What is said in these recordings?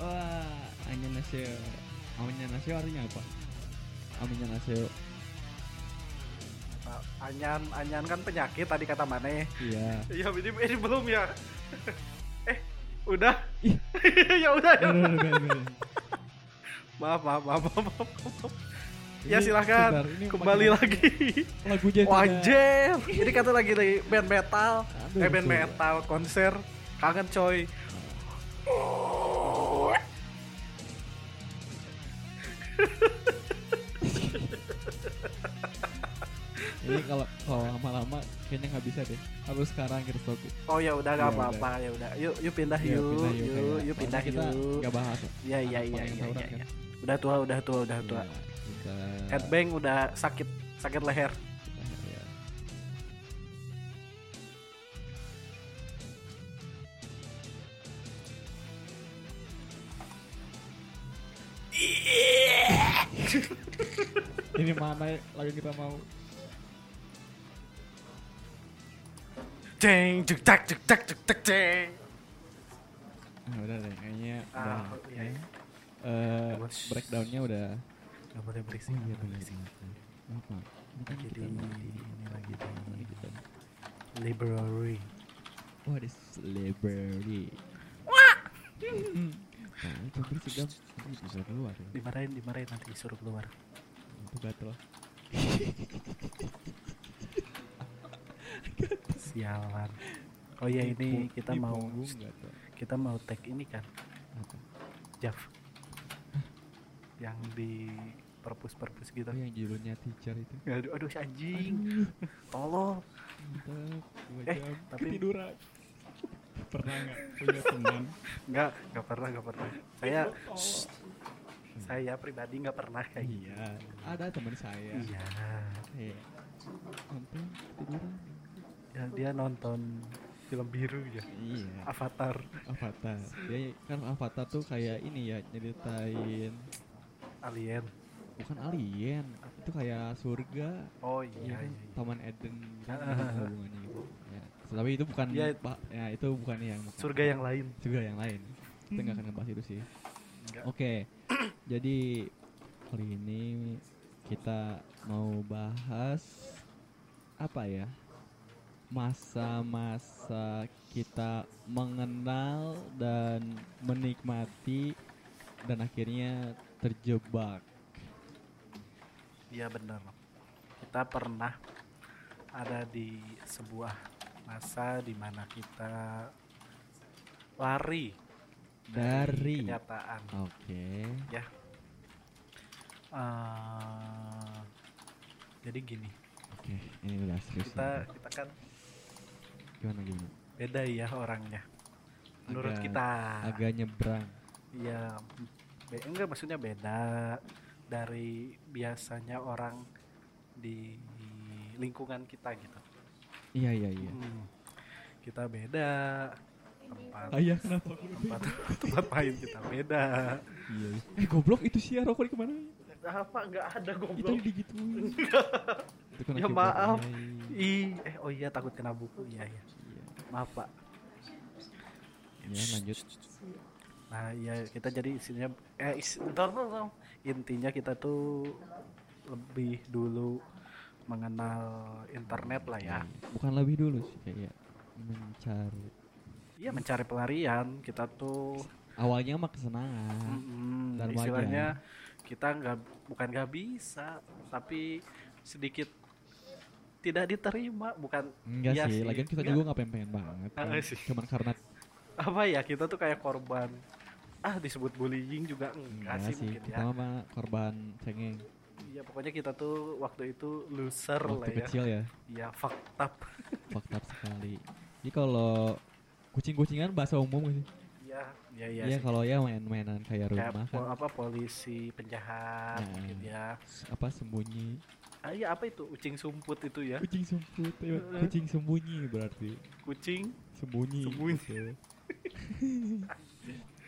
Wah, annyeonghaseyo. Annyeonghaseyo artinya apa? Annyeonghaseyo. Nah, anyan anyan kan penyakit tadi kata mana Iya. Iya ini, ini belum ya? Eh udah? Ya udah ya maaf maaf maaf maaf, maaf. ya Ini silahkan. sebentar, ini kembali lagi. Lagunya tidak- Wajar ini kata lagi lagi band metal. Aduh, eh band betul. metal konser. Kangen coy kalau kalau lama-lama kayaknya nggak bisa deh. Harus sekarang kita stop. oh ya udah gak Ya apa-apa ya udah yuk yuk pindah Iya, yuk pindah yuk kayak- yuk pindah yuk nggak bahas. ya iya iya iya tawuran iya, kan. iya. udah tua udah tua udah tua Iya, kita headbang udah sakit sakit leher ya. Ini mana lagu kita mau? Ceng cek cek cek cek cek cek ceng Ah, udah deh, kayaknya Ah, udah. iya. Eh, Bos. breakdownnya udah. nggak boleh berisik iya nggak boleh. Apa? Ini lagi kita di ini lagi di kita. library Oh, ada celebrity. Wah. Nah, itu berisik dong. Ini bisa keluar ya. dimarahin dimarahin nanti disuruh keluar Itu gatel. sialan oh ya ini kita mau kita mau tag ini kan? Jav yang di perpus perpus gitu yang judulnya teacher itu. aduh aduh anjing tolong Eh, tapi- ketiduran. Pernah nggak punya teman? nggak nggak pernah nggak pernah saya Shh. saya pribadi nggak pernah kayak gitu iya, ada teman saya. iya Iya. Sampai ketiduran. Ya, dia nonton film biru ya Iya. Avatar Avatar. Dia kan Avatar tuh kayak ini ya nyeritain Alien bukan alien, itu kayak surga. oh Iya iya, kan? iya, iya. Taman Eden Ah. hubungannya gitu. Ya. Tapi itu bukan Iya. Pak, ya itu bukan yang surga yang lain surga yang lain. Kita nggak akan ngebahas itu sih. Oke. Jadi kali ini kita mau bahas apa ya? Masa-masa kita mengenal dan menikmati dan akhirnya terjebak. Iya benar. Kita pernah ada di sebuah masa di mana kita lari Dari kenyataan. Oke. Ya. Eh, jadi gini, Oke, ini udah serius. kita nih. kita kan gimana gimana? beda ya orangnya. Menurut Agak- kita. Agak nyebrang. Iya, be- enggak maksudnya beda dari biasanya orang di lingkungan kita gitu. Iya iya iya. Hmm, kita beda tempat Ayah kenapa? tempat tempat main kita beda. Iya. Eh goblok itu sih rokok di ke mana? Apa nggak ada goblok? digituin. Itu kena Ya, maaf. Ih, eh oh iya takut kena buku. Iya iya. Maaf pak. Ya lanjut. Nah iya kita jadi isinya eh is, bentar, intinya kita tuh lebih dulu mengenal internet lah ya. Bukan lebih dulu sih kayak mencari. Iya mencari pelarian kita tuh Awalnya mah kesenangan. mm, dan istilahnya kita nggak bukan nggak bisa tapi sedikit tidak diterima bukan Enggak Iya sih, sih. lagian kita Enggak. juga nggak pengen banget. Kan. sih. Cuman karena apa ya kita tuh kayak korban ah disebut bullying juga enggak, enggak sih, sih, mungkin kita ya mah korban cengeng Iya pokoknya kita tuh waktu itu loser lah waktu ya kecil ya, Iya fucked up fucked up sekali. Jadi kalau kucing-kucingan bahasa umum sih. Iya iya iya Iya kalau ya main-mainan kayak kayak rumah po- kan apa polisi penjahat Nah. gitu ya apa sembunyi ah iya apa itu? Ucing sumput itu ya? Kucing sumput ya, kucing sembunyi berarti. Kucing sembunyi Sembunyi. gitu.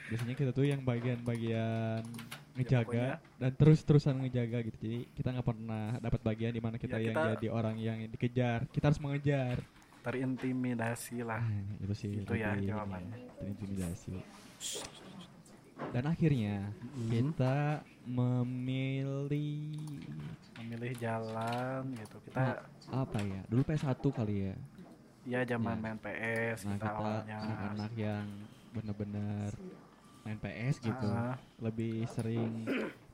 biasanya kita tuh yang bagian-bagian ngejaga pokoknya. dan terus-terusan ngejaga gitu. Jadi kita nggak pernah dapat bagian di mana kita Ya, yang kita- jadi orang yang dikejar. Kita harus mengejar. Terintimidasi lah. Ah, itu sih Itu ya jawabannya. terintimidasi. Dan akhirnya Mm. kita memilih memilih jalan gitu kita apa ya? Dulu PS1 kali ya. ya zaman Ya. main PS Nah, kita kita awalnya anak-anak yang benar-benar main PS gitu. Ah, Lebih sering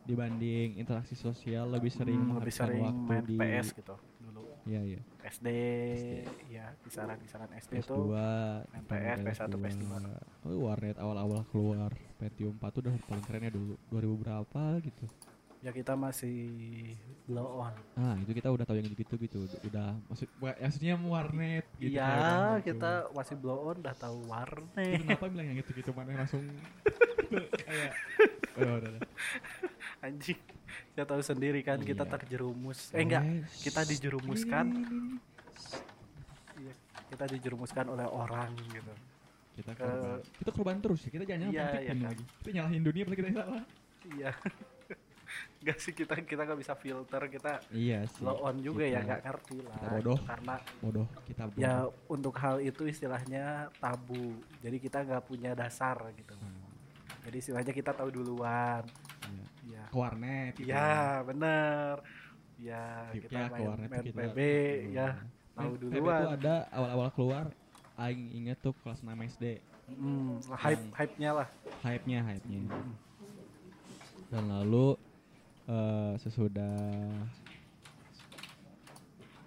dibanding interaksi sosial lebih sering hmm, lebih sering waktu main di PS gitu dulu Iya, iya. SD, ya kisaran-kisaran SD PS2, itu main kita PS, PS1, PS2. Oh, warnet awal-awal keluar Pentium 4 tuh udah paling kerennya dulu 2000 berapa gitu. Ya kita masih blow on Ah, itu kita udah tahu yang gitu gitu. Udah maksud wa- maksudnya warnet gitu. Iya, gitu. kita masih blow on udah tahu Itu warnet. kenapa bilang yang gitu-gitu mana langsung kayak oh, udah, udah. Anjing. Saya tahu sendiri kan kita Iya. terjerumus. Eh enggak, kita dijerumuskan. Iya, kita dijerumuskan oleh orang gitu. Kita Ke- korban. Kita korban terus ya. Kita jangan Iya, nyalahin iya kan. lagi. Kita nyalahin dunia kita salah. Iya. Enggak sih kita kita nggak bisa filter kita Iya sih. blow on juga ya Kita- nggak ngerti lah. kita bodoh. Karena Bodoh kita bodoh. ya untuk hal itu istilahnya tabu. Jadi kita nggak punya dasar gitu. Hmm, Jadi istilahnya kita tahu duluan. iya. Iya. Ke warnet gitu. Iya, bener. Ya, Ya, kita main, warnet main kita PB duluan. ya, tahu Main PB duluan. tuh ada awal-awal keluar aing inget tuh kelas 6 SD. Hmm, hype hype-nya lah. Hype-nya, hype-nya. Dan lalu eh, sesudah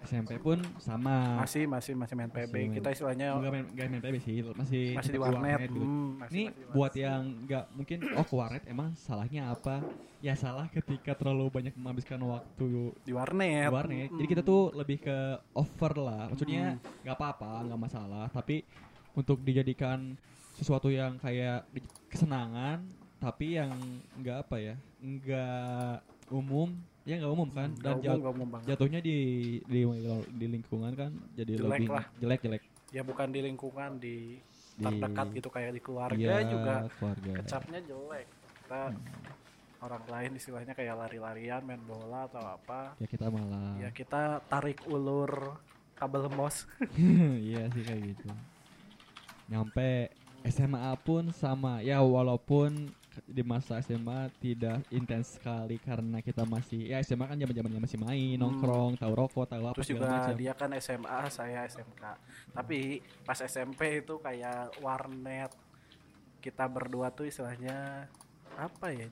SMP pun sama. Masih masih masih main PB. Masih Kita istilahnya Enggak main, nggak main PB sih, masih masih di tetap warnet. gitu. Hmm, masih- Ini masih buat warnet. yang nggak mungkin oh ke warnet emang salahnya apa? Ya salah ketika terlalu banyak menghabiskan waktu di warnet. di warnet. Jadi Hmm. kita tuh lebih ke over lah. Maksudnya nggak apa-apa, nggak masalah. Tapi untuk dijadikan sesuatu yang kayak kesenangan, tapi yang nggak apa ya, nggak umum, ya nggak umum kan. Dan umum, jat- umum banget. jatuhnya di, di di lingkungan kan jadi Jelek lebih lah. jelek jelek. Ya bukan di lingkungan di Di- terdekat gitu kayak di keluarga Iya, juga keluarga. kecapnya jelek. Kita orang lain istilahnya kayak lari-larian, main bola atau apa. Ya kita malah. Ya kita tarik ulur kabel mos. iya sih kayak gitu. Nyampe SMA pun sama. Ya walaupun di masa SMA tidak intens sekali karena kita masih ya SMA kan zaman-zamannya masih main, Hmm. nongkrong, tahu rokok, tahu apa Terus juga macam. dia kan SMA, saya SMK. Tapi pas SMP itu kayak warnet. Kita berdua tuh istilahnya apa ya?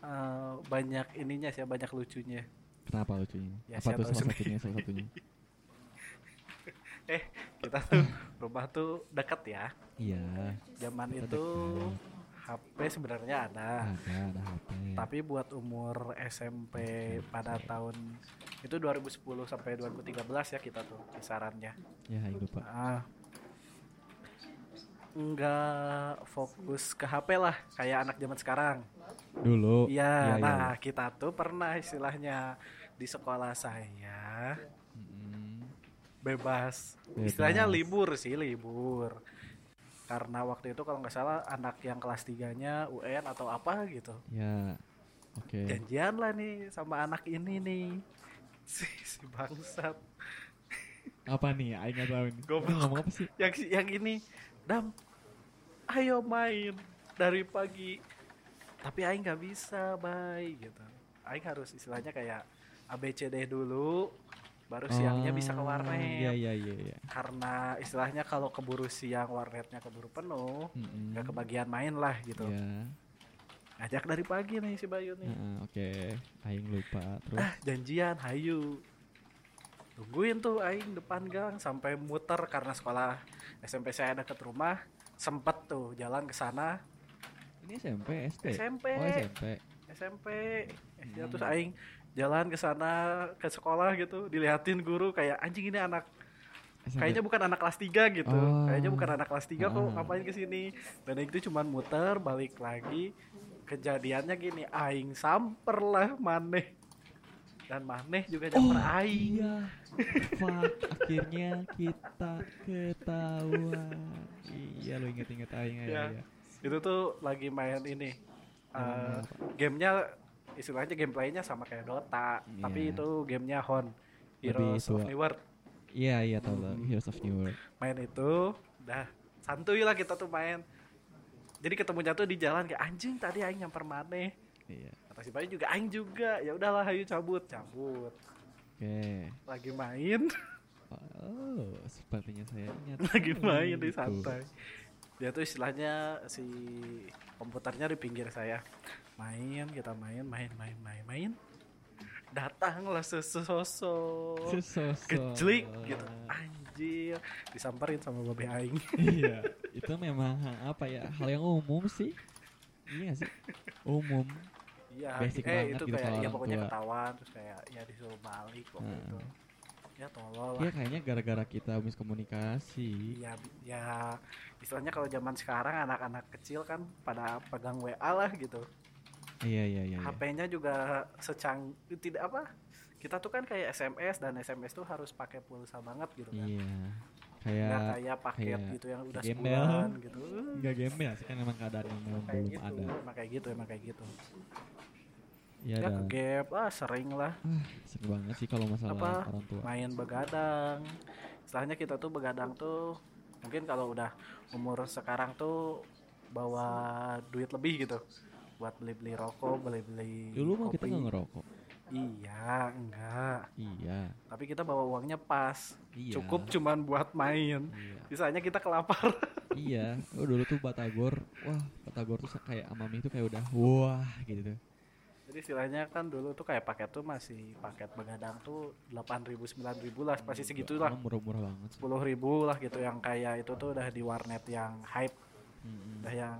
Eh, banyak ininya sih, banyak lucunya. Kenapa lucunya? Ya, apa tuh salah satunya? Salah satunya. Eh, kita tuh rumah tuh deket ya. Iya. Zaman itu dekat. HP sebenarnya ada. Ada, ada HP. Tapi buat umur SMP pada tahun itu 2010 sampai 2013 ya kita tuh kisarannya. Ya, ini lupa. Ah. Enggak fokus ke HP lah kayak anak zaman sekarang. Dulu. Iya, iya, nah kita tuh pernah istilahnya di sekolah saya bebas. Bebas. Istilahnya libur sih, libur. Karena waktu itu kalau nggak salah anak yang kelas 3-nya UN atau apa gitu. Ya. Oke. Janjian lah nih sama anak ini nih. Si, si bangsat. Apa nih? Aing nggak tahu nih. Goblok. Ini ngomong apa sih? Yang yang ini, Dam, ayo main dari pagi. Tapi Aing nggak bisa, bye gitu. Aing harus istilahnya kayak ABCD dulu, baru siangnya bisa ke Oh, warnet. Iya, iya, iya, iya. Karena istilahnya kalau keburu siang warnetnya keburu penuh, nggak kebagian main lah gitu. Iya. Ngajak dari pagi nih si Bayu nih. Heeh, Oke, Aing lupa terus. Ah, janjian, hayu. Tungguin tuh Aing depan gang sampai muter karena sekolah SMP saya dekat rumah. Sempet tuh jalan ke sana Ini SMP, SD. SMP. Oh SMP. SMP. Hmm. terus Aing jalan ke sana ke sekolah gitu, diliatin guru kayak anjing ini anak kayaknya bukan anak kelas 3 gitu. Oh. Kayaknya bukan anak kelas 3 kok Ah. ngapain ke sini. Dan itu cuman muter balik lagi. Kejadiannya gini, aing samper lah maneh. Dan maneh juga nyamper aing. Iya. Fuck, akhirnya kita ketahuan. Iya, lu inget-inget Aing ya. Ya. ya. Itu tuh lagi main ini. Eh, apa? gamenya istilahnya gameplaynya sama kayak Dota, Iya. tapi itu gamenya Hon. Lebih Heroes of. New World. Iya, iya tahu lah Hmm. Heroes of New World. Main itu, dah santuy lah kita tuh main. jadi ketemunya tuh di jalan kayak anjing tadi aing nyamper maneh Iya. kata si Bayu juga aing juga ya udahlah ayo cabut cabut Oke. lagi main Oh, sepertinya saya ingat. lagi main di Gitu. santai dia tuh istilahnya si komputernya di pinggir saya main kita main main main main main datanglah sesosok Sesosok. kejlik gitu anjir disamperin sama babe aing iya, itu memang apa ya hal yang umum sih. Iya sih? Umum. iya Basic eh banget itu gitu kayak ya pokoknya tua. ketahuan terus kayak ya disuruh balik waktu Nah. itu ya tolol Iya lah kayaknya gara-gara kita miskomunikasi. ya ya istilahnya kalau zaman sekarang anak-anak kecil kan pada pegang WA lah gitu Iya iya iya. iya. HP-nya juga secang tidak apa kita tuh kan kayak SMS dan SMS tuh harus pakai pulsa banget gitu kan Iya. nggak Kayak kayak paket kayak gitu yang udah gembel. sebulan gitu nggak gembel sih kan memang keadaan yang memang kayak belum gitu ada. emang kayak gitu emang kayak gitu Iya ya ke gap ah sering lah ah, sering banget sih kalau masalah Apa? orang tua. main begadang istilahnya kita tuh begadang tuh mungkin kalau udah umur sekarang tuh bawa duit lebih gitu buat beli-beli rokok beli-beli Dulu mah kita nggak ngerokok. iya enggak Iya. tapi kita bawa uangnya pas Iya. cukup cuman buat main Iya. sisanya kita kelapar iya. Oh dulu tuh Batagor, wah Batagor tuh kayak amami itu kayak udah wah gitu tuh. jadi istilahnya kan dulu tuh kayak paket tuh masih paket begadang tuh 8000 9000 lah pasti segitulah Murah-murah banget. sih. 10.000 lah gitu yang kayak itu tuh udah di warnet yang hype Mm-mm. udah yang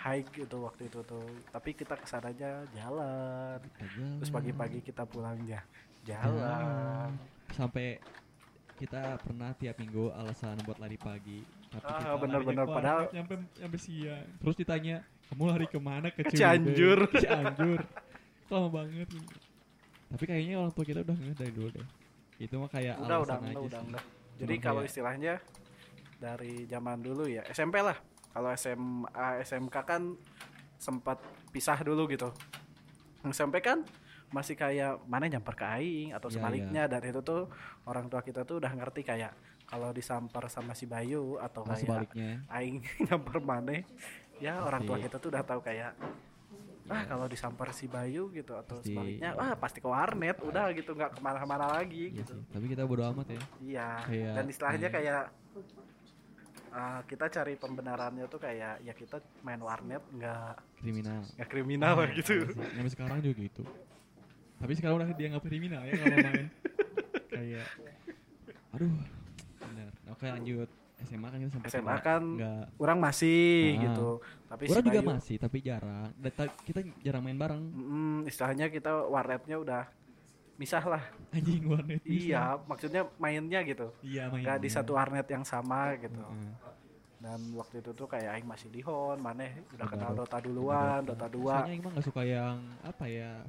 high gitu waktu itu tuh tapi kita ke sananya jalan Aja. terus pagi-pagi kita pulang ya jalan Sampai kita pernah tiap minggu alasan buat lari pagi. Tapi Ah, kita bener-bener. ke Padahal- nyampe nyampe siang. Terus ditanya, "Kamu lari ke mana ke Ke Ciwidey?" Cianjur. Cianjur. Lama banget. Tapi kayaknya orang tua kita udah nggak dari dulu deh. Itu mah kayak udah alasan udah aja udah udah sih. udah jadi Cuma kalau istilahnya dari zaman dulu ya SMP lah kalau SMA SMK kan sempat pisah dulu gitu SMP kan masih kayak mana nyamper ke aing atau Iya, sebaliknya dan itu tuh orang tua kita tuh udah ngerti kayak kalau disamper sama si Bayu atau Nah, kayak sebaliknya. aing nyamper mana ya orang tua Pasti. kita tuh udah tahu kayak ah kalau disamper si Bayu gitu atau Pasti. sebaliknya wah pasti ke warnet udah gitu nggak ke mana-mana lagi Iya gitu sih. Tapi kita bodo amat ya. Iya. Kayak- dan istilahnya kayak- kayak ah, kita cari pembenarannya tuh kayak ya kita main warnet nggak Kriminal. nggak kriminal lah gitu. Iya sih. Sampai sekarang juga gitu. Tapi sekarang udah dia nggak kriminal ya kalau main. kayak aduh. Bener. Oke lanjut. SMA kan kita sampai SMA kan nggak Orang masih Ah. gitu. Tapi Orang juga masih, tapi jarang. Kita jarang main bareng. mm, istilahnya kita warnetnya udah misah lah. Anjing warnet. Iya, maksudnya mainnya gitu. Iya main. Nggak di satu warnet yang sama gitu. Heeh. Dan waktu itu tuh kayak aing masih di Hon, maneh udah kenal Dota. Duluan, Dota 2. Soalnya emang gak suka yang apa ya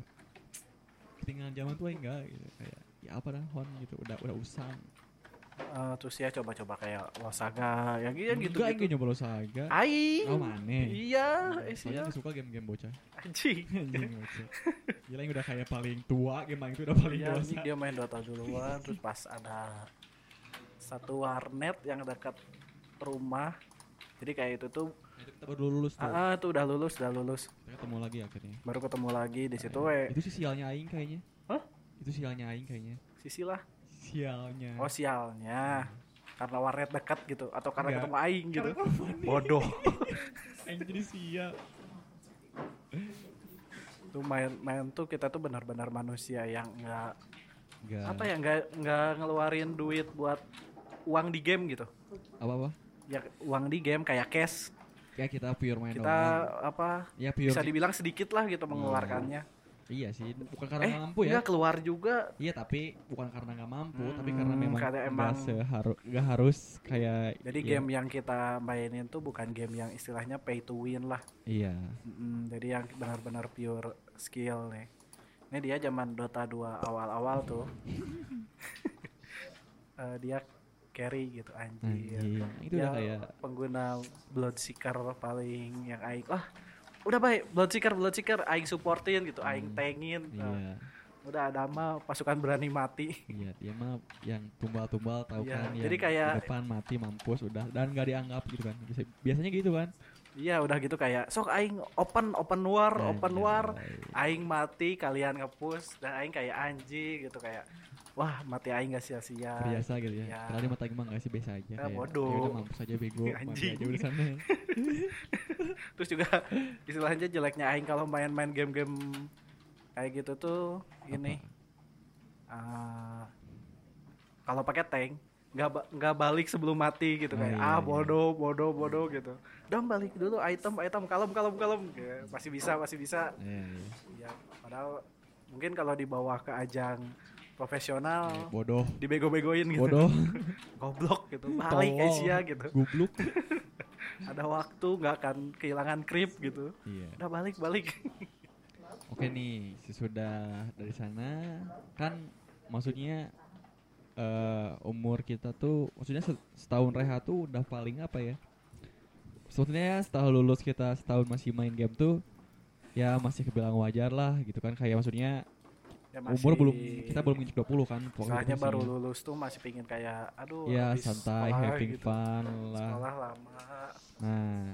ketinggalan zaman tua enggak gitu kayak ya apa dah hon gitu udah udah usang Eh, terus ya coba-coba kayak Losaga, yang gitu gitu. enggak enggak nyoba lo saga Aing. oh mana Iya, eh, soalnya iya. gak suka game-game bocah Anjing. gila yang udah kayak paling tua game yang itu udah paling Iya, dewasa anjing dia main Dota duluan, terus pas ada satu warnet yang dekat rumah. Jadi kayak itu tuh, kita baru lulus tuh ah, tuh udah lulus, udah lulus. kita ketemu lagi akhirnya Baru ketemu lagi di situ Eh, we. itu sih sialnya aing kayaknya Hah? itu sialnya aing kayaknya Sisi lah. Sialnya Oh, sialnya. Karena warnet dekat gitu atau karena Enggak. ketemu aing gitu. Bodoh. aing jadi sial tuh main-main tuh kita tuh benar-benar manusia yang enggak enggak apa ya enggak enggak ngeluarin duit buat uang di game gitu. apa apa Ya uang di game kayak cash. ya kita pure main Kita doang. apa ya pure bisa dibilang sedikit lah gitu mengeluarkannya. Iya sih bukan karena eh, mampu ya keluar juga. Iya tapi bukan karena nggak mampu, tapi Hmm, karena memang karena emang- seharu, nggak harus kayak. Jadi ya, game yang kita mainin tuh bukan game yang istilahnya pay to win lah. Iya. Mm, jadi yang benar-benar pure skill nih. Ini dia zaman Dota 2 awal-awal tuh. Eh, dia carry gitu anjir. Anjing. Itu udah kayak. pengguna Bloodseeker paling yang aing wah udah baik Bloodseeker Bloodseeker aing supportin gitu, aing Hmm, tengin. Nah, Iya, udah ada mah pasukan berani mati. iya dia mah yang tumbal-tumbal tahu Iya, kan. jadi yang kayak- depan mati mampus udah dan nggak dianggap gitu kan. Biasa- Biasanya gitu kan. Iya udah gitu kayak sok aing open open war open war Anjay. aing mati kalian ngepush dan aing kayak anjing gitu kayak wah mati aing gak sia-sia Biasa gitu ya. Ya. Padahal di mata emang gak sih biasa aja. Ya, kayak, bodoh. "Ya udah mampus aja bego. Mati Anjing. aja udah sana. terus juga istilahnya jeleknya aing kalau main-main game-game kayak gitu tuh ini eh, kalau pakai tank nggak nggak balik sebelum mati gitu Oh, kayak iya, ah iya. bodoh bodoh bodoh gitu dong balik dulu item item kalem kalem kalem Ya, masih bisa masih bisa Iya, iya. ya padahal mungkin kalau dibawa ke ajang profesional Iya, Bodoh. dibego-begoin gitu Bodoh. goblok gitu balik. Asia gitu Gubluk. ada waktu nggak akan kehilangan creep gitu Iya. udah balik balik Oke nih, sesudah dari sana kan maksudnya eh umur kita tuh maksudnya se- setahun rehat tuh udah paling apa ya? Sebetulnya setelah lulus kita setahun masih main game tuh ya masih kebilang wajar lah gitu kan kayak maksudnya Ya, umur masih- belum kita belum nginjek 20 kan Soalnya baru lulus tuh masih pingin kayak aduh ya santai sekolah having gitu. fun lah Sekolah lama. Nah,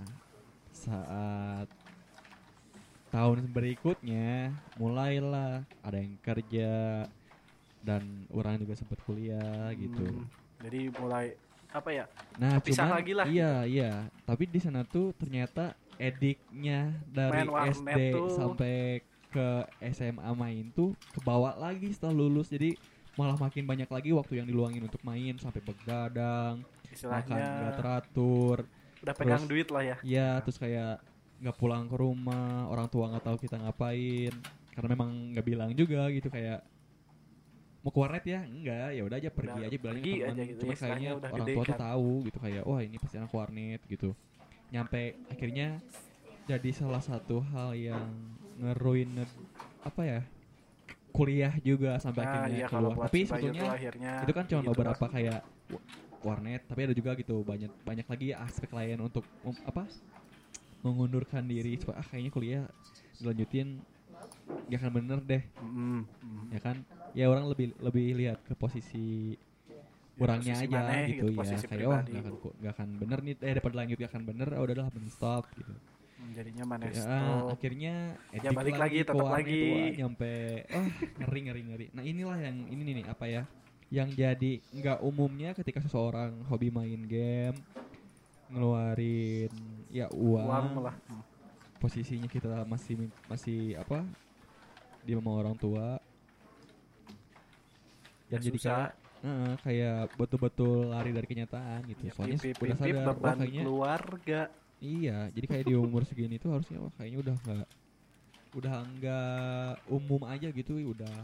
saat tahun berikutnya mulailah ada yang kerja dan orang juga sempat kuliah gitu. Hmm, jadi mulai apa ya? Nah, cuman lagi lah. iya iya, tapi di sana tuh ternyata ediknya dari SD tuh. sampai ke SMA main tuh kebawa lagi setelah lulus. Jadi malah makin banyak lagi waktu yang diluangin untuk main sampai begadang, makan nggak teratur. udah pegang terus- duit lah ya. Iya, terus kayak nggak pulang ke rumah, orang tua nggak tahu kita ngapain, karena memang nggak bilang juga gitu kayak mau ke warnet ya, enggak, ya udah aja pergi Udah, aja bilangnya pergi ke teman. aja gitu, Cuma istilahnya kayaknya udah orang tua tuh kan. tahu gitu kayak, wah ini pasti anak warnet gitu. Nyampe akhirnya jadi salah satu hal yang ngeruin apa ya kuliah juga sampai Nah, akhirnya iya keluar. Tapi sebetulnya akhirnya itu kan cuma gitu beberapa lah. kayak wa- warnet tapi ada juga gitu banyak banyak lagi aspek lain untuk um, apa mengundurkan diri supaya ah kayaknya kuliah dilanjutin gak akan bener deh Mm, mm. ya kan ya orang lebih lebih lihat ke posisi Ya, orangnya posisi aja gitu, gitu, ya kayak pribadi. gak akan gak akan bener nih eh daripada lanjut gak akan bener oh udahlah mending stop gitu jadinya mana ya, stop. akhirnya Ya, balik lagi, ke tetap lagi. wah, nyampe oh ngeri ngeri ngeri nah inilah yang ini nih apa ya yang jadi nggak umumnya ketika seseorang hobi main game ngeluarin ya uang, Uang malah. Mm. posisinya kita masih masih apa di mama orang tua dan Ya, jadi kayak eh, kayak betul-betul lari dari kenyataan gitu Ya, soalnya pipip, udah pipip, sadar beban kayaknya keluarga. Iya, jadi kayak di umur segini tuh harusnya wah kayaknya udah nggak udah nggak umum aja gitu, udah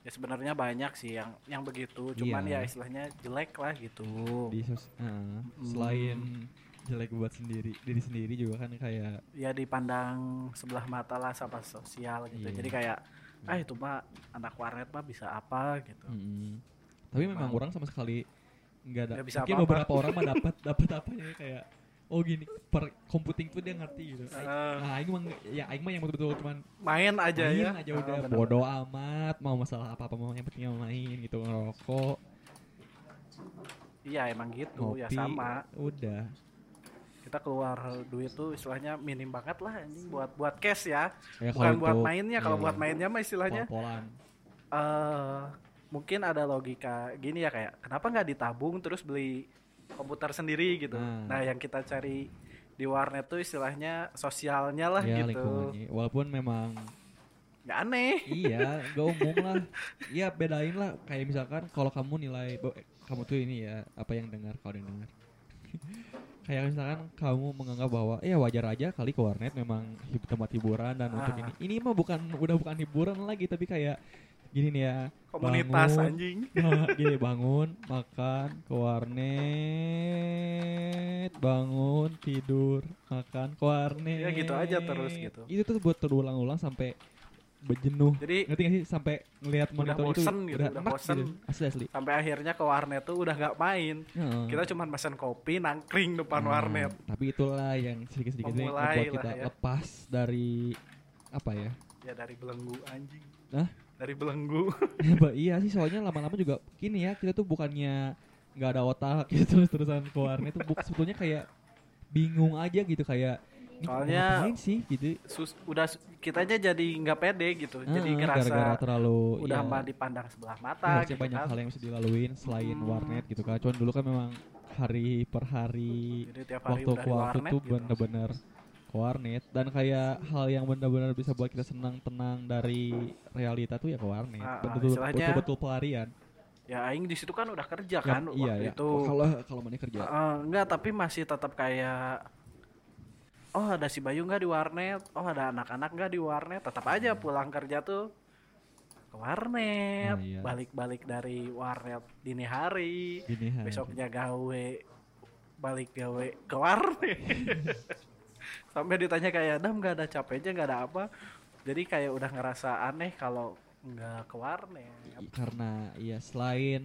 Ya sebenarnya banyak sih yang yang begitu, cuman Iya. ya istilahnya jelek lah gitu. di sos ah, selain jelek buat sendiri diri sendiri juga kan kayak ya dipandang sebelah mata lah sama sosial gitu. Iya. Jadi kayak ah itu mah anak warnet mah bisa apa gitu. mm, tapi memang Emang. orang sama sekali nggak ada mungkin apa-apa. beberapa orang mah dapat dapat apanya kayak oh gini per computing tuh dia ngerti gitu Eh. nah aing mah ya aing mah yang betul-betul cuman Main aja main ya. aja Ah, udah bener. bodoh amat mau masalah apa apa mau yang penting main gitu ngerokok Iya emang gitu ngopi ya sama. udah Kita keluar duit tuh istilahnya minim banget lah anjing buat buat cash ya. Ya, Bukan buat untuk- mainnya. Kalau iya, buat iya. mainnya mah istilahnya Pol-polan. eh mungkin ada logika gini ya kayak kenapa nggak ditabung terus beli komputer sendiri gitu. Nah. Nah, yang kita cari di warnet tuh istilahnya sosialnya lah ya gitu. lingkungannya walaupun memang Nggak aneh. iya gak umum lah iya bedain lah kayak misalkan kalau kamu nilai kamu tuh ini ya apa yang dengar kalau yang dengar kayak misalkan kamu menganggap bahwa ya wajar aja kali ke warnet memang tempat hiburan dan untuk Ah. ini ini mah bukan udah bukan hiburan lagi tapi kayak gini nih ya Komunitas bangun, anjing. Nah, gini bangun makan ke warnet bangun tidur makan ke warnet Ya, gitu aja terus gitu. itu tuh buat terulang-ulang sampai berjenuh Jadi ngerti gak sih sampai ngelihat Udah monitor itu bosen gitu, udah, udah bosen. gitu asli asli sampai akhirnya ke warnet tuh udah nggak main. Heeh. Kita cuma pesan kopi nangkring depan Nah, warnet. tapi itulah yang sedikit-sedikit ini Memulai membuat lah kita ya. lepas dari apa ya Ya dari belenggu anjing. Hah? Dari belenggu. Ya, iya sih soalnya lama-lama juga gini ya kita tuh bukannya nggak ada otak gitu terus terusan ke warnet tuh buk- sebetulnya kayak bingung aja gitu kayak Soalnya sih gitu. sus udah su- kitanya jadi nggak pede gitu. jadi Ah, ngerasa gara-gara terlalu udah ya, mah dipandang sebelah mata harusnya gitu banyak kan. hal yang bisa dilaluin selain Hmm. warnet gitu kan. Cuman dulu kan memang hari per hari Jadi tiap hari waktu ke di waktu warnet tuh gitu. bener-bener warnet dan kayak hal yang benar-benar bisa buat kita senang tenang dari realita tuh ya ke warnet. Ah, ah, Betul-betul istilahnya- betul-betul pelarian. Ya aing di situ kan udah kerja Ya, kan iya waktu ya. itu. Kalau kalau mana kerja. Eh, enggak, tapi masih tetap kayak Oh ada si Bayu nggak di warnet? Oh ada anak-anak nggak di warnet? Tetap aja pulang kerja tuh ke warnet, Ah, iya. balik-balik dari warnet dini hari, Gini hari. besoknya gawe, balik gawe ke warnet. Sampai ditanya kayak Dam nggak ada capeknya nggak ada apa. Jadi kayak udah ngerasa aneh kalau nggak ke warnet. Karena ya selain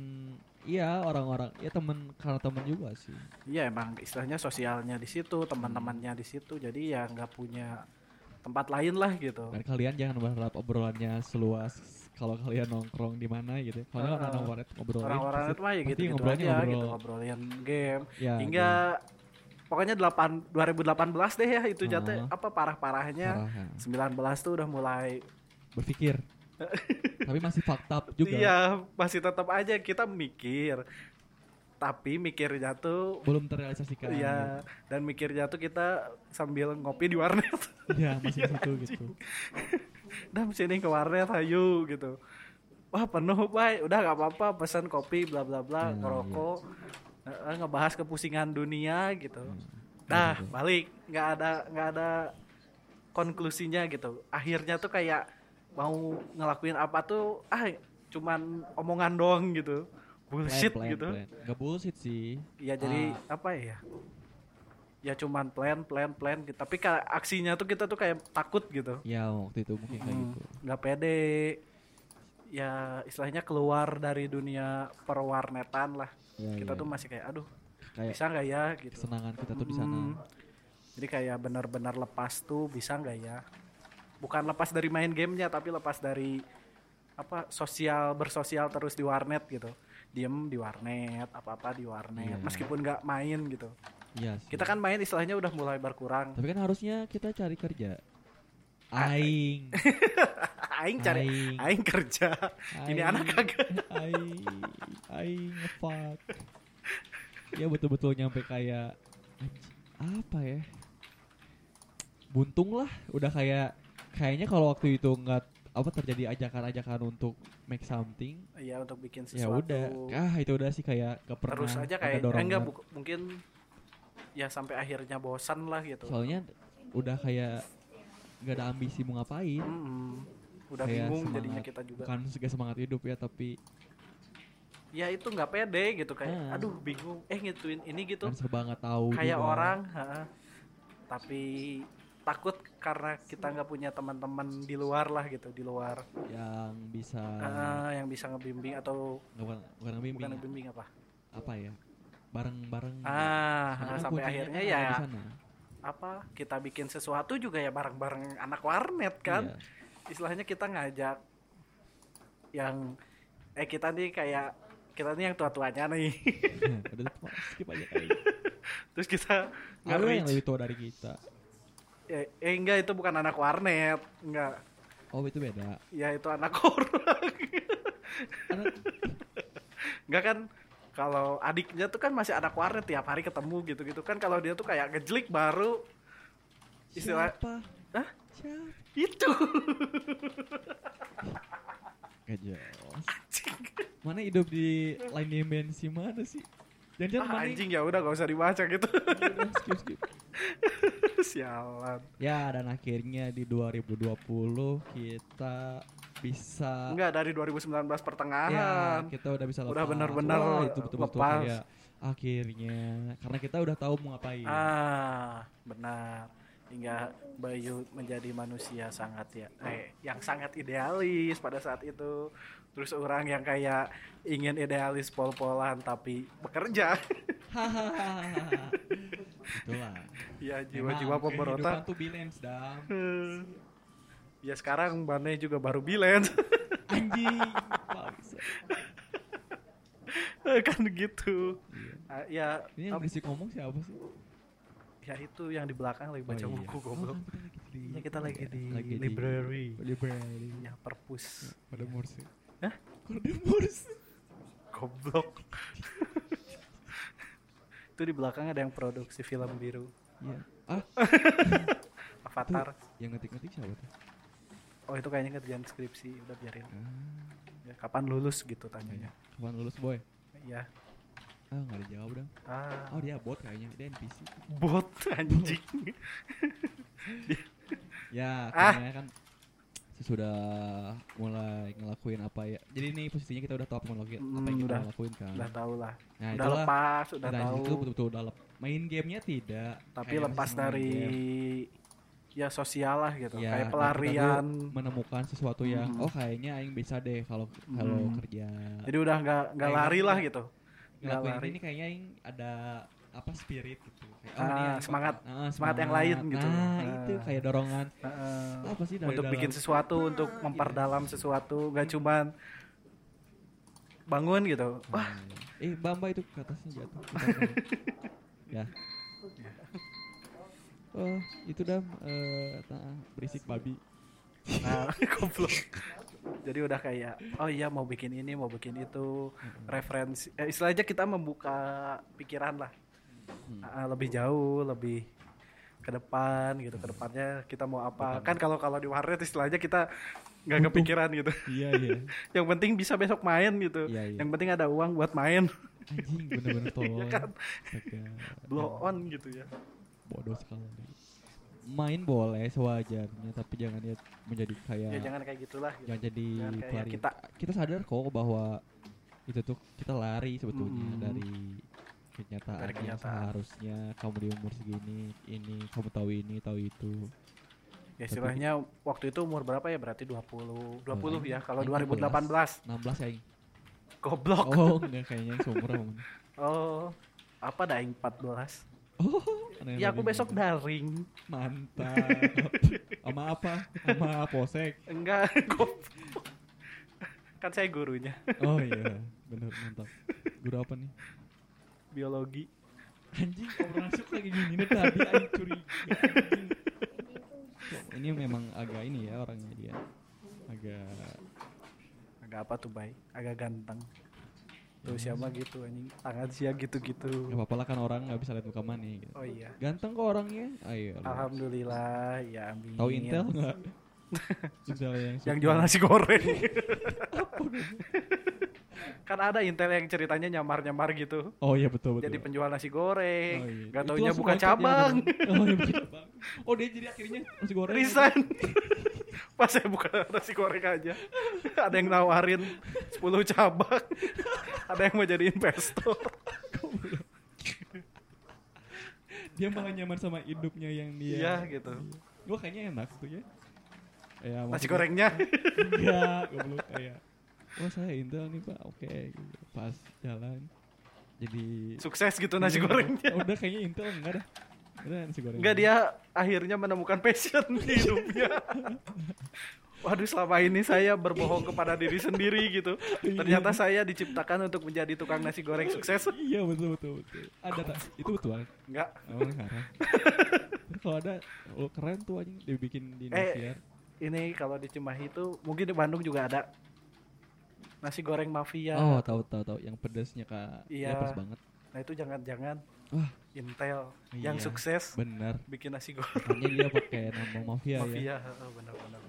iya orang-orang ya temen karena temen juga sih. Iya emang istilahnya sosialnya di situ, teman-temannya di situ, jadi ya nggak punya tempat lain lah gitu. Dan kalian jangan berharap obrolannya seluas kalau kalian nongkrong di mana gitu. Kalau Ah, orang warnet ngobrolin Orang-orang itu mah ya gitu, gitu ngobrolnya aja ngobrol. gitu ngobrolin game Ya, hingga pokoknya 8 2018 deh ya itu jatuh Ah. apa parah-parahnya parah, ya. 19 tuh udah mulai berpikir. Tapi masih fakta juga. iya masih tetap aja kita mikir tapi mikirnya tuh Belum terrealisasikan. Iya, dan mikirnya tuh kita sambil ngopi di warnet. Iya, masih di situ gitu. Dam sini ke warnet ayo gitu. Wah penuh baik, udah gak apa-apa pesan kopi bla bla bla, Hmm, ngerokok, Eh, ngebahas kepusingan dunia gitu. Hmm, Dah gitu. balik, nggak ada nggak ada konklusinya gitu. Akhirnya tuh kayak mau ngelakuin apa tuh ah cuman omongan doang gitu. Bullshit Plan, plan, gitu. plan. Nggak bullshit sih. Ya jadi Ah. apa ya? Ya cuman plan plan plan gitu. Tapi kayak aksinya tuh kita tuh kayak takut gitu. Ya waktu itu mungkin kayak Hmm, gitu. nggak pede ya istilahnya keluar dari dunia perwarnetan lah Ya, kita ya. tuh masih kayak aduh kayak bisa nggak ya gitu kesenangan kita tuh di sana. Hmm, jadi kayak benar-benar lepas tuh bisa nggak ya bukan lepas dari main gamenya tapi lepas dari apa sosial bersosial terus di warnet gitu diem di warnet apa apa di warnet Iya. meskipun nggak main gitu Iya sih. kita kan main istilahnya udah mulai berkurang Tapi kan harusnya kita cari kerja. Aing. aing cari Aing. aing kerja ini Aing. anak kagak Aing. Aing ngefuck. Ya betul-betul nyampe kayak apa ya? Buntung lah, udah kayak kayaknya kalau waktu itu nggak apa terjadi ajakan-ajakan untuk make something, Iya untuk bikin ya sesuatu. udah. Ah itu udah sih kayak gak pernah Terus aja kayak eh, enggak bu- mungkin ya sampai akhirnya bosan lah gitu. Soalnya udah kayak gak ada ambisi mau ngapain. Mm-mm. Udah Kayak bingung semangat. jadinya kita juga. Bukan segala semangat hidup ya, tapi Ya itu nggak pede gitu kayak Ah. aduh bingung eh ngituin ini gitu. kan serba nggak tahu Kayak juga. orang ha, tapi takut karena kita nggak punya teman-teman di luar lah gitu di luar yang bisa Ah, yang bisa ngebimbing atau nggak bukan bukan ngebimbing bukan ya. ngebimbing apa apa ya bareng-bareng ah Karena sampai kuncinya akhirnya kan ya apa kita bikin sesuatu juga ya bareng-bareng anak warnet kan Iya. Istilahnya kita ngajak yang eh kita nih kayak kita nih yang tua-tuanya nih. Kali. Terus kita ada yang lebih tua dari kita. Eh, eh enggak itu bukan anak warnet enggak. Oh itu beda. Ya itu anak orang. Anak enggak kan kalau adiknya tuh kan masih anak warnet tiap hari ketemu gitu-gitu. Kan kalau dia tuh kayak ngejlik baru istilah siapa? Hah? Siapa itu. Gak jelas. Mana hidup di line dimensi mana sih? Jangan-jangan ah, mana anjing ya udah gak usah dibaca gitu. Udah, skip, skip. sialan. Ya dan akhirnya di 2020 kita bisa enggak dari 2019 ya pertengahan. Kita udah bisa Udah lepas. benar-benar Wah, itu betul-betul lepas. kayak akhirnya. Karena kita udah tahu mau ngapain. Ah, benar. Hingga Bayu menjadi manusia sangat ya, eh, yang sangat idealis pada saat itu. Terus orang yang kayak ingin idealis pol-polan tapi bekerja. Itulah ya jiwa-jiwa pemberontak. tuh balance dam ya sekarang Bane juga baru bilen anjing kan gitu. Iya. Ah, ya ini yang berisik ngomong siapa sih Ya itu yang di belakang lagi baca Oh, iya. buku goblok. kan kita lagi di, Iya, kita lagi ya, di lagi di library. library. Ya perpus. Pada Morse. Hah? Pada Morse. Goblok. itu di belakang ada yang produksi film biru. Iya. Ah, Avatar. yang ngetik-ngetik siapa tuh? Oh itu kayaknya kerjaan skripsi. Udah biarin. Ah, Ya, kapan lulus gitu tanyanya. kapan lulus boy? Iya. Ah, nggak dijawab dong. Ah. Oh, dia bot kayaknya. Dia NPC. Bot anjing. Ya, Ah. akhirnya kan sesudah mulai ngelakuin apa ya. Jadi ini posisinya kita udah tahu apa, ngelakuin, apa yang Hmm, kita udah. lakuin kan. udah tahu lah. Nah, udah itulah. lepas, udah tahu. itu betul-betul udah lep- main gamenya tidak. tapi lepas dari game. ya sosial lah gitu. Ya, Kayak pelarian. menemukan sesuatu yang Hmm. oh kayaknya aing bisa deh kalau kalau Hmm. kerja. Jadi udah nggak nggak lari gitu. lah gitu. Ngelakuin lari. ini kayaknya aing ada apa spirit gitu. Kayak, Ah, ini aing semangat. bakal- ah, Semangat yang lain gitu. Nah, Ah. itu kayak dorongan Heeh. apa sih dari untuk dalam- bikin sesuatu, untuk Ah, memperdalam sesuatu, nggak cuman bangun gitu. Wah, Hmm. Eh, Mbak Mbak itu ke atasnya jatuh. ya. Oh, itu dam eh ta- berisik babi. nah goblok. Jadi udah kayak, oh iya mau bikin ini, mau bikin itu, referensi. Eh, istilahnya kita membuka pikiran lah, Hmm. Ah, lebih jauh, lebih ke depan gitu. Ke depannya kita mau apa? Depan. Kan kalau kalau di warnet istilahnya kita nggak kepikiran gitu. Iya, iya. Yang penting bisa besok main gitu. Iya, iya. Yang penting ada uang buat main. Anjing bener-bener tolol. Iya kan? Blow on gitu ya. Bodoh sekali. Main boleh sewajarnya, tapi jangan ya menjadi kayak Ya jangan kayak gitulah gitu. jangan jadi Jangan kayak kita. kita sadar kok bahwa itu tuh kita lari sebetulnya Mm. dari kenyataan, Dari yang seharusnya kamu di umur segini ini kamu tahu ini tahu itu Ya istilahnya waktu itu umur berapa ya? Berarti 20. 20 Oh, ya. Kalau Aing 2018 16 ya goblok. oh enggak kayaknya yang seumur. Oh. Apa dah yang 14? oh Ya aku besok daring. mantap sama apa sama posek Enggak, goblok. Kan saya gurunya oh iya bener mantap guru apa nih biologi. anjing obrolan masuk lagi gini nih tadi anjing curiga anjing. ini memang agak ini ya orangnya dia agak Agak apa tuh, Bay? Agak ganteng. Tuh siapa gitu anjing. Tangan sia gitu-gitu. Gak apa-apa lah kan orang nggak bisa lihat muka mana gitu. Oh iya. Ganteng kok orangnya. Ayo. Alhamdulillah, ya amin. Tahu Intel nggak? Intel yang Yang jual nasi goreng. kan ada Intel yang ceritanya nyamar-nyamar gitu. Oh iya betul betul. Jadi penjual nasi goreng. Oh, iya. Gak taunya buka ya, cabang. bener. oh iya buka cabang. Oh dia jadi akhirnya nasi goreng. Resign. Pas saya buka nasi goreng aja. ada yang nawarin 10 cabang. ada yang mau jadi investor. Dia malah nyaman sama hidupnya yang dia. Iya gitu. Gue kayaknya enak tuh ya. Ya, Nasi gorengnya. Enggak, goblok kayak. Wah saya Intel nih pak, oke. gitu. Pas jalan. Jadi. Sukses gitu nasi Iya, gorengnya. Udah kayaknya Intel enggak dah. Enggak dia akhirnya menemukan passion di hidupnya. Waduh selama ini saya berbohong kepada diri sendiri gitu. Ternyata saya diciptakan untuk menjadi tukang nasi goreng sukses. Iya betul betul betul. Ada tak? Itu betul. Enggak. Emang ngarang. Terus kalau ada, oh keren tuh anjing dibikin di Eh, Indosiar. Ini kalau di Cimahi itu mungkin di Bandung juga ada nasi goreng mafia. Oh tahu tahu tahu yang pedasnya kak. Iya. pas banget. Nah itu jangan-jangan Wah Intel yang Iya. sukses benar. bikin nasi goreng dia pakai nama mafia, ya. mafia. Oh, benar-benar.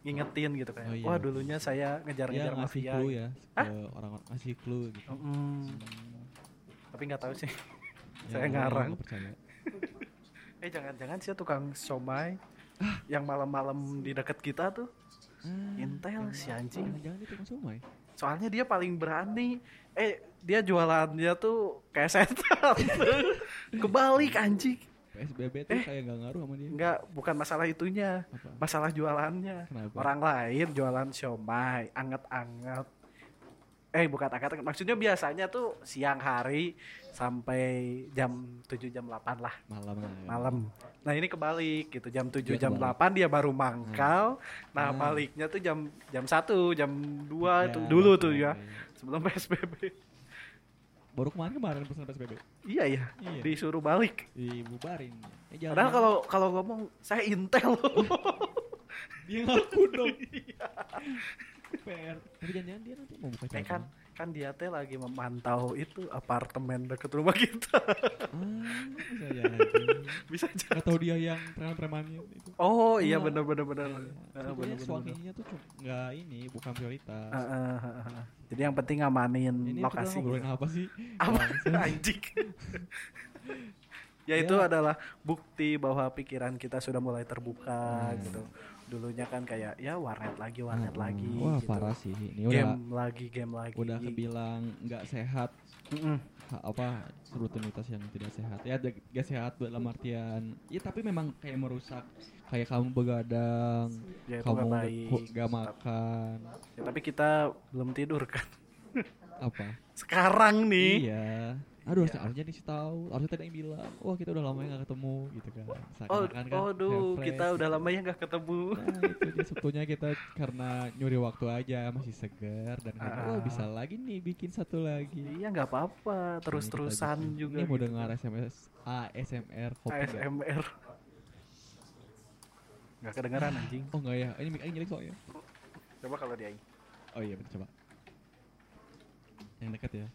Ngingetin gitu kayak. Oh, iya, Wah dulunya saya ngejar-ngejar ngasih mafia. clue ya ke orang-orang ngasih clue gitu. Mm-mm. Hmm. Tapi nggak tahu sih. Ya, Saya ngarang. percaya. Eh jangan-jangan sih tukang somai yang malam-malam di dekat kita tuh Ah, Intel si anjing. Jangan itu kan somai. Soalnya dia paling berani. Eh dia jualannya tuh kayak setan. Kebalik anjing. PSBB Eh. tuh kayak nggak ngaruh sama dia. Enggak, bukan masalah itunya. Apa? Masalah jualannya. Kenapa? Orang lain jualan siomay, anget-anget. Eh bukan anget maksudnya biasanya tuh siang hari sampai jam 7 jam 8 lah malam ya. malam. Nah ini kebalik gitu jam 7 Dia jam kebalik. 8 dia baru mangkal. Nah Hmm. baliknya tuh jam jam 1 jam 2 itu Ya, dulu betul, tuh ya iya. sebelum PSBB. Baru kemarin kemarin pesan PSBB. Iya ya, Iya. disuruh balik. Dibubarin. Eh, jangan- Padahal kalau kalau ngomong saya intel dia ngaku dong. PR. Tapi jangan-jangan dia nanti mau buka cabang. Kan dia teh lagi memantau itu apartemen dekat rumah kita. Ah, bisa jadi. Bisa aja. Gak tau dia yang preman-premannya itu. Oh iya bener. Iya. Eh, Sebetulnya bener, bener, suaminya tuh nggak ini, bukan prioritas. Eh, eh, eh, eh. Jadi yang penting ngamanin ini lokasi. ngobrolin apa sih? Apa anjing? ya itu adalah bukti bahwa pikiran kita sudah mulai terbuka Hmm. gitu. Dulunya kan kayak ya warnet lagi, warnet Ah, lagi. Wah gitu. parah sih. Ini udah Game lagi, game lagi. udah kebilang nggak sehat Mm-mm. ha- apa rutinitas yang tidak sehat ya gak sehat dalam artian ya tapi memang kayak merusak kayak kamu begadang Ya kamu nggak- baik. nggak makan Ya, tapi kita belum tidur kan. apa Sekarang nih. iya aduh Iya. harusnya dikasih tahu harusnya tadi yang bilang wah kita udah lama ya nggak ketemu gitu kan Oh, kan oh kita udah lama ya nggak ketemu. Nah, itu dia sebetulnya kita karena nyuri waktu aja masih segar dan kita, Ah. oh bisa lagi nih bikin satu lagi Iya nggak apa-apa, terus-terusan Ini kita juga. Ini mau gitu. dengar SMS ASMR kopi nggak? ASMR. Nggak kedengeran anjing. Oh enggak ya, ini mic aing jelek soalnya. Coba kalau dia Oh iya betul coba. Yang dekat ya.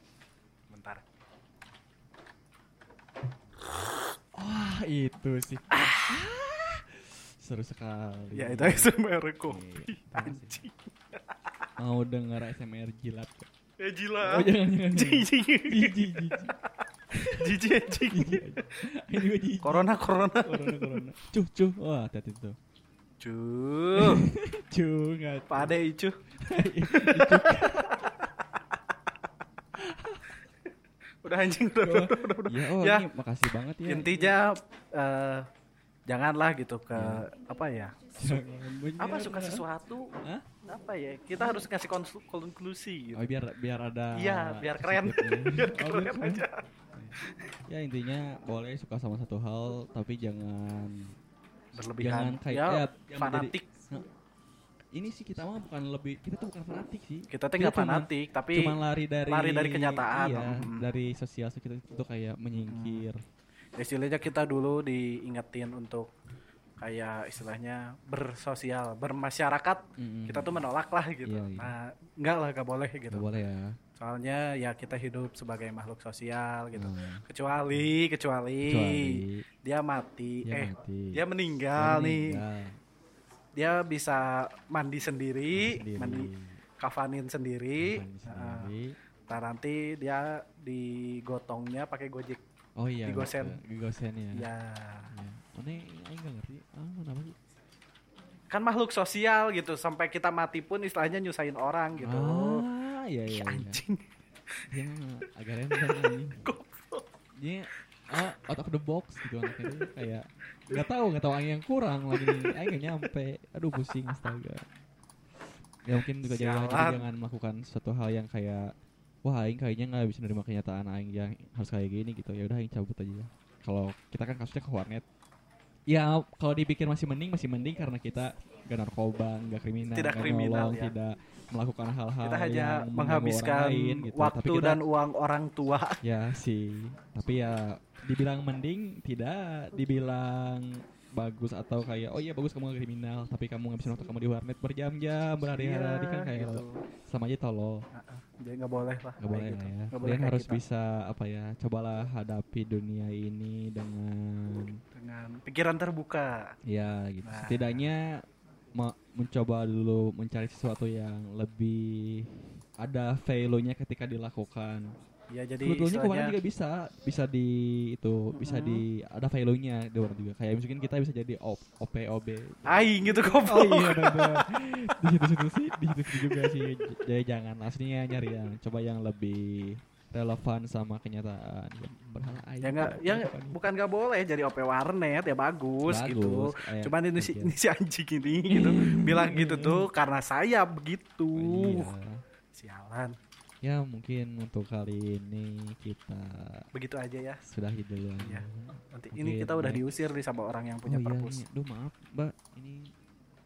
bentar. Wah itu sih. Seru sekali. Ya itu ASMR kopi. Iya. Anjing. Mau dengar ASMR jilat gak? Ya gila. Oh jangan jangan. Jijik jijik. Jijik anjing. Ini juga jijik. Corona corona. Corona corona. Cuh cuh. Wah hati-hati tuh. Cuh. Cuh nggak. Pade icu. Udah anjing udah, udah, udah, udah. Ya oh Ya. ini makasih banget ya. Intinya eh, janganlah gitu ke apa ya? Apa suka sesuatu Hah? apa ya? Kita harus ngasih konklusi gitu. Oh biar biar ada Iya, biar keren. positifnya. Biar Oh, keren aja. Ya intinya boleh suka sama satu hal tapi jangan Berlebihan. Jangan kayak- ya, ya, fanatik. Ini sih kita mah bukan lebih kita tuh bukan fanatik sih. Kita tuh nggak cuman- fanatik, tapi Cuman lari dari lari dari kenyataan. Iya, Mm. dari sosial kita itu kayak menyingkir. istilahnya kita dulu diingetin untuk kayak istilahnya bersosial, bermasyarakat. Mm-mm. Kita tuh menolak lah gitu. Iya, iya. Nah, enggak lah, gak boleh gitu. Nggak boleh ya. Soalnya ya kita hidup sebagai makhluk sosial gitu. Hmm. Kecuali, kecuali, Kecuali dia mati, dia eh mati. dia meninggal Dia nih. Dia bisa mandi sendiri, sendiri. mandi kafanin sendiri. Mandi Nah, sendiri. ntar nanti dia digotongnya pakai gojek. Oh iya. digosen. Digosen ya. Ya. Ya. Mana aing nggak ngerti. Ah, mana sih? Kan makhluk sosial gitu, sampai kita mati pun istilahnya nyusahin orang gitu. Ah, iya Ih, iya. iya. anjing. Mah agak random anjing. Dia ah, out of the box gitu anaknya tuh. Kayak nggak tahu nggak tahu yang kurang lagi. Nih aing nggak nyampe. Aduh pusing astaga. Ya mungkin juga jangan, jangan melakukan suatu hal yang kayak wah aing kayaknya nggak bisa nerima kenyataan aing yang harus kayak gini gitu. Ya udah aing cabut aja kalau kita kan kasusnya ke warnet. Ya kalau dipikir masih mending masih mending karena kita gak narkoba gak kriminal Tidak gak kriminal, nyolong, ya. tidak melakukan hal-hal Kita hanya yang menghabiskan orang lain, gitu. Tapi waktu kita- dan uang orang tua. Ya sih, tapi ya dibilang mending tidak, dibilang bagus atau kayak oh iya bagus kamu gak kriminal, tapi kamu ngabisin waktu kamu di warnet berjam-jam berhari-hari kan kayak gitu. sama aja tolol, Jadi nggak boleh lah. nggak boleh gitu. ya. Boleh kayak harus kita. bisa apa ya, cobalah hadapi dunia ini dengan dengan pikiran terbuka. ya gitu. Nah. Setidaknya mencoba dulu mencari sesuatu yang lebih ada value-nya ketika dilakukan. Ya jadi Sebetulnya keuangan istilahnya juga bisa bisa di itu bisa Mhm. di ada value-nya di luar juga. Kayak mungkin kita bisa jadi op, OP OB. aing gitu Oh goblok. iya benar. di situ-situ sih, di situ juga sih. Jadi jangan aslinya nyari yang coba yang lebih relevan sama kenyataan. Berhala aing. ya nggak ya bukan nggak boleh jadi OP warnet ya bagus, gitu. Bagus, kayak Cuman ini si, ini si anjing ini gitu bilang gitu tuh karena saya begitu. Iya. Sialan. Ya mungkin untuk kali ini kita Begitu aja ya. sudahi dulu Iya. aja. Nanti Mungkin ini kita udah next. diusir nih sama orang yang punya oh, iya, perpus. iya. Duh maaf, Mbak. Ini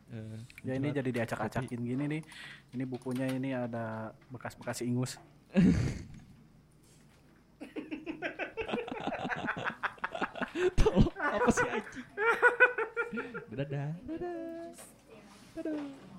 eh, Ya ini jadi diacak-acakin gini nih. Ini bukunya ini ada bekas-bekas ingus. Tolong apa sih anjing? Dadah. Dadah. Dadah.